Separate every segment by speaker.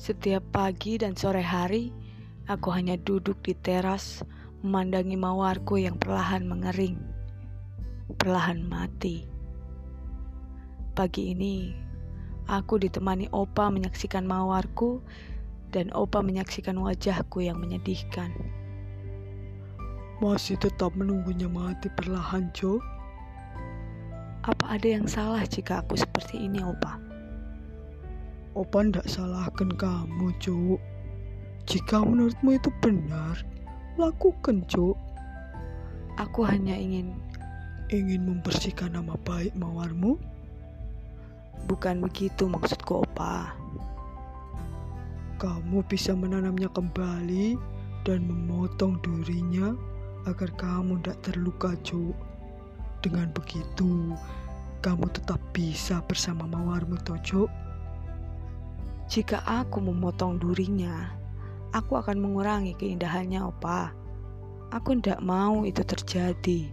Speaker 1: Setiap pagi dan sore hari, aku hanya duduk di teras memandangi mawarku yang perlahan mengering, perlahan mati. Pagi ini, aku ditemani Opa menyaksikan mawarku dan Opa menyaksikan wajahku yang menyedihkan.
Speaker 2: Masih tetap menunggunya mati perlahan, Jo?
Speaker 1: Apa ada yang salah jika aku seperti ini, Opa?
Speaker 2: Opa ndak salahkan kamu, Cuk. Jika menurutmu itu benar, lakukan, Cuk.
Speaker 1: Aku hanya ingin
Speaker 2: ingin membersihkan nama baik mawarmu.
Speaker 1: Bukan begitu maksudku, Opa.
Speaker 2: Kamu bisa menanamnya kembali dan memotong durinya agar kamu tidak terluka, Cuk. Dengan begitu, kamu tetap bisa bersama mawarmu, Tojo.
Speaker 1: Jika aku memotong durinya, aku akan mengurangi keindahannya, Opa. Aku tidak mau itu terjadi.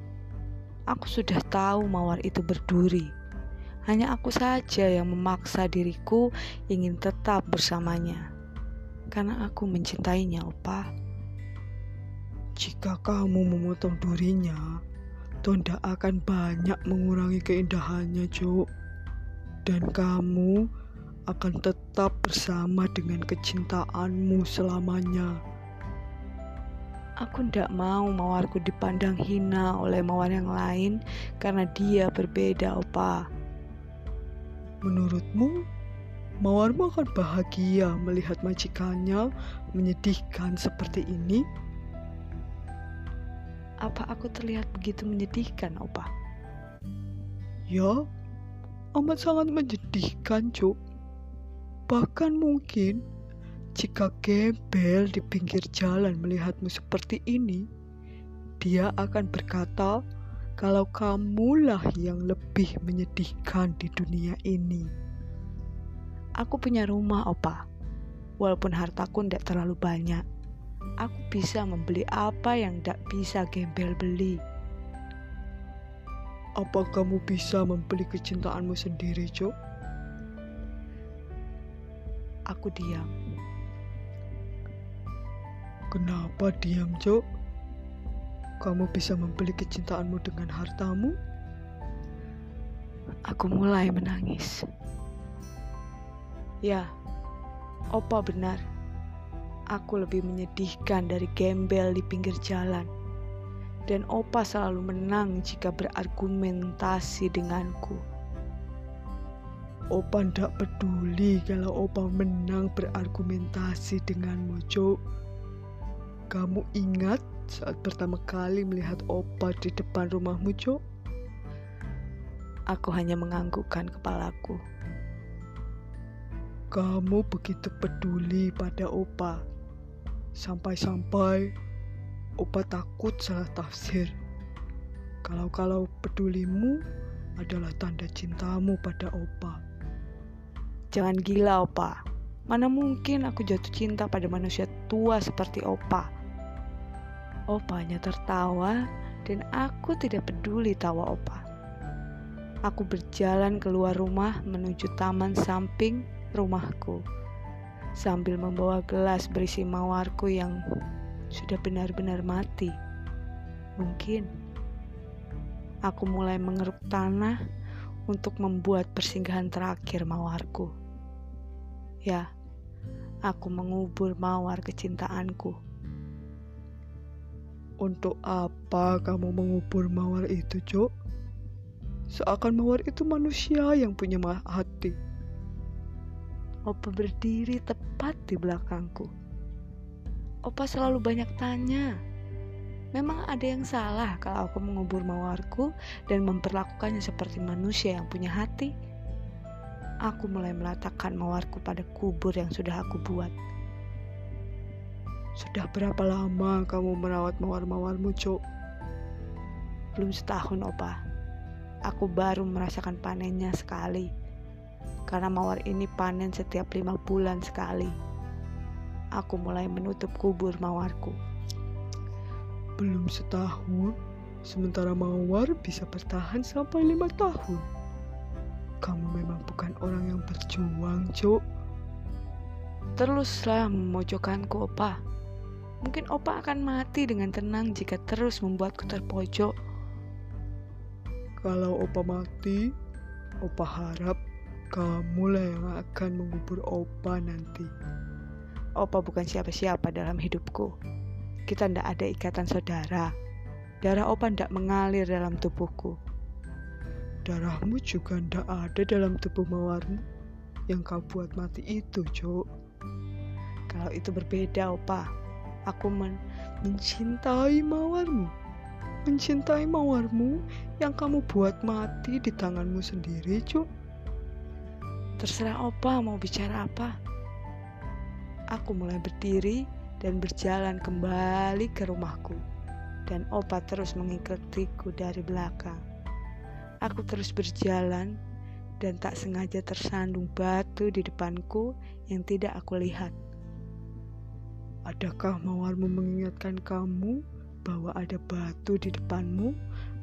Speaker 1: Aku sudah tahu mawar itu berduri. Hanya aku saja yang memaksa diriku ingin tetap bersamanya. Karena aku mencintainya, Opa.
Speaker 2: Jika kamu memotong durinya, Tonda akan banyak mengurangi keindahannya, Jo. Dan kamu akan tetap bersama dengan kecintaanmu selamanya.
Speaker 1: Aku tidak mau mawarku dipandang hina oleh mawar yang lain karena dia berbeda, Opa.
Speaker 2: Menurutmu, mawarmu akan bahagia melihat majikannya menyedihkan seperti ini?
Speaker 1: Apa aku terlihat begitu menyedihkan, Opa?
Speaker 2: Ya, amat sangat menyedihkan, Cuk. Bahkan mungkin jika gembel di pinggir jalan melihatmu seperti ini, dia akan berkata kalau kamulah yang lebih menyedihkan di dunia ini.
Speaker 1: Aku punya rumah, Opa. Walaupun hartaku tidak terlalu banyak, aku bisa membeli apa yang tidak bisa gembel beli.
Speaker 2: Apa kamu bisa membeli kecintaanmu sendiri, Cok?
Speaker 1: Aku diam.
Speaker 2: Kenapa diam, Cok? Kamu bisa membeli kecintaanmu dengan hartamu?
Speaker 1: Aku mulai menangis. Ya, Opa benar. Aku lebih menyedihkan dari gembel di pinggir jalan. Dan Opa selalu menang jika berargumentasi denganku.
Speaker 2: Opa ndak peduli kalau Opa menang berargumentasi denganmu, Cok. Kamu ingat saat pertama kali melihat Opa di depan rumahmu, Cok?
Speaker 1: Aku hanya menganggukkan kepalaku.
Speaker 2: Kamu begitu peduli pada Opa. Sampai-sampai Opa takut salah tafsir. Kalau-kalau pedulimu adalah tanda cintamu pada Opa.
Speaker 1: Jangan gila, Opa. Mana mungkin aku jatuh cinta pada manusia tua seperti Opa? Opa hanya tertawa dan aku tidak peduli tawa Opa. Aku berjalan keluar rumah menuju taman samping rumahku sambil membawa gelas berisi mawarku yang sudah benar-benar mati. Mungkin aku mulai mengeruk tanah untuk membuat persinggahan terakhir mawarku. Ya, aku mengubur mawar kecintaanku.
Speaker 2: Untuk apa kamu mengubur mawar itu, Cok? Seakan mawar itu manusia yang punya hati.
Speaker 1: Opa berdiri tepat di belakangku. Opa selalu banyak tanya. Memang ada yang salah kalau aku mengubur mawarku dan memperlakukannya seperti manusia yang punya hati? Aku mulai meletakkan mawarku pada kubur yang sudah aku buat.
Speaker 2: Sudah berapa lama kamu merawat mawar-mawarmu, Cok?
Speaker 1: Belum setahun, Opa. Aku baru merasakan panennya sekali. Karena mawar ini panen setiap lima bulan sekali. Aku mulai menutup kubur mawarku.
Speaker 2: Belum setahun, sementara mawar bisa bertahan sampai lima tahun. Kamu memang bukan orang yang berjuang, Cok.
Speaker 1: teruslah memojokkanku, Opa. Mungkin Opa akan mati dengan tenang jika terus membuatku terpojok.
Speaker 2: Kalau Opa mati, Opa harap kamulah yang akan mengubur Opa nanti.
Speaker 1: Opa bukan siapa-siapa dalam hidupku. Kita tidak ada ikatan saudara. Darah Opa tidak mengalir dalam tubuhku.
Speaker 2: Darahmu juga tidak ada dalam tubuh mawarmu yang kau buat mati itu, Cok.
Speaker 1: Kalau itu berbeda, Opa. Aku men
Speaker 2: mencintai mawarmu. Mencintai mawarmu yang kamu buat mati di tanganmu sendiri, Cok.
Speaker 1: Terserah Opa mau bicara apa. Aku mulai berdiri dan berjalan kembali ke rumahku. Dan Opa terus mengikutiku dari belakang. Aku terus berjalan dan tak sengaja tersandung batu di depanku yang tidak aku lihat.
Speaker 2: Adakah mawarmu mengingatkan kamu bahwa ada batu di depanmu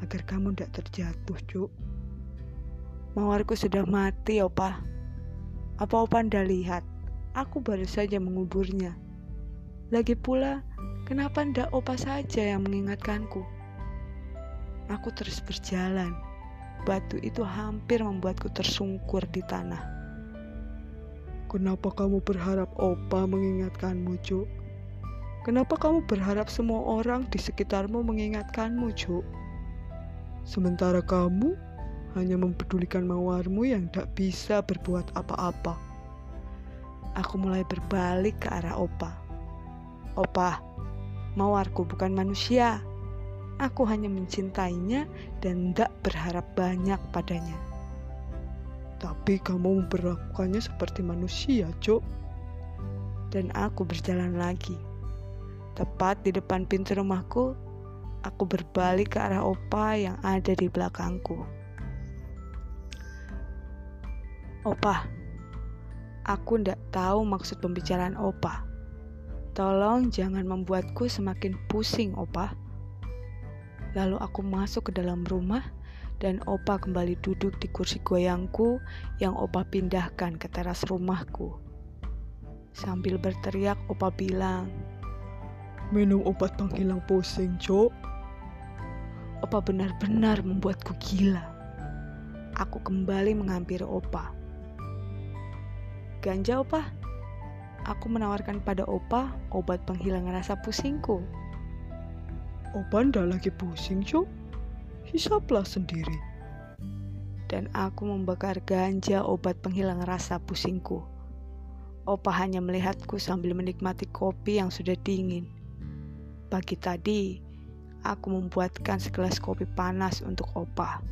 Speaker 2: agar kamu tidak terjatuh, Cuk?
Speaker 1: Mawarku sudah mati, Opa. Apa Opa anda lihat? Aku baru saja menguburnya. Lagi pula, kenapa ndak Opa saja yang mengingatkanku? Aku terus berjalan. Batu itu hampir membuatku tersungkur di tanah.
Speaker 2: Kenapa kamu berharap Opa mengingatkanmu, Cuk? Kenapa kamu berharap semua orang di sekitarmu mengingatkanmu, Cuk? Sementara kamu hanya mempedulikan mawarmu yang tak bisa berbuat apa-apa.
Speaker 1: Aku mulai berbalik ke arah Opa. Opa, mawarku bukan manusia. Aku hanya mencintainya dan tidak berharap banyak padanya.
Speaker 2: Tapi kamu memperlakukannya seperti manusia, Cok.
Speaker 1: Dan aku berjalan lagi. Tepat di depan pintu rumahku, aku berbalik ke arah Opa yang ada di belakangku. Opa, aku ndak tahu maksud pembicaraan Opa. Tolong jangan membuatku semakin pusing, Opa. Lalu aku masuk ke dalam rumah dan Opa kembali duduk di kursi goyangku yang Opa pindahkan ke teras rumahku. Sambil berteriak, Opa bilang,
Speaker 2: Minum obat penghilang pusing, Cok.
Speaker 1: Opa benar-benar membuatku gila. Aku kembali menghampiri Opa. Ganja opa. Aku menawarkan pada opa obat penghilang rasa pusingku.
Speaker 2: Opa ndak lagi pusing, Cok. Hisaplah sendiri.
Speaker 1: Dan aku membakar ganja obat penghilang rasa pusingku. Opa hanya melihatku sambil menikmati kopi yang sudah dingin. Pagi tadi, aku membuatkan segelas kopi panas untuk Opa.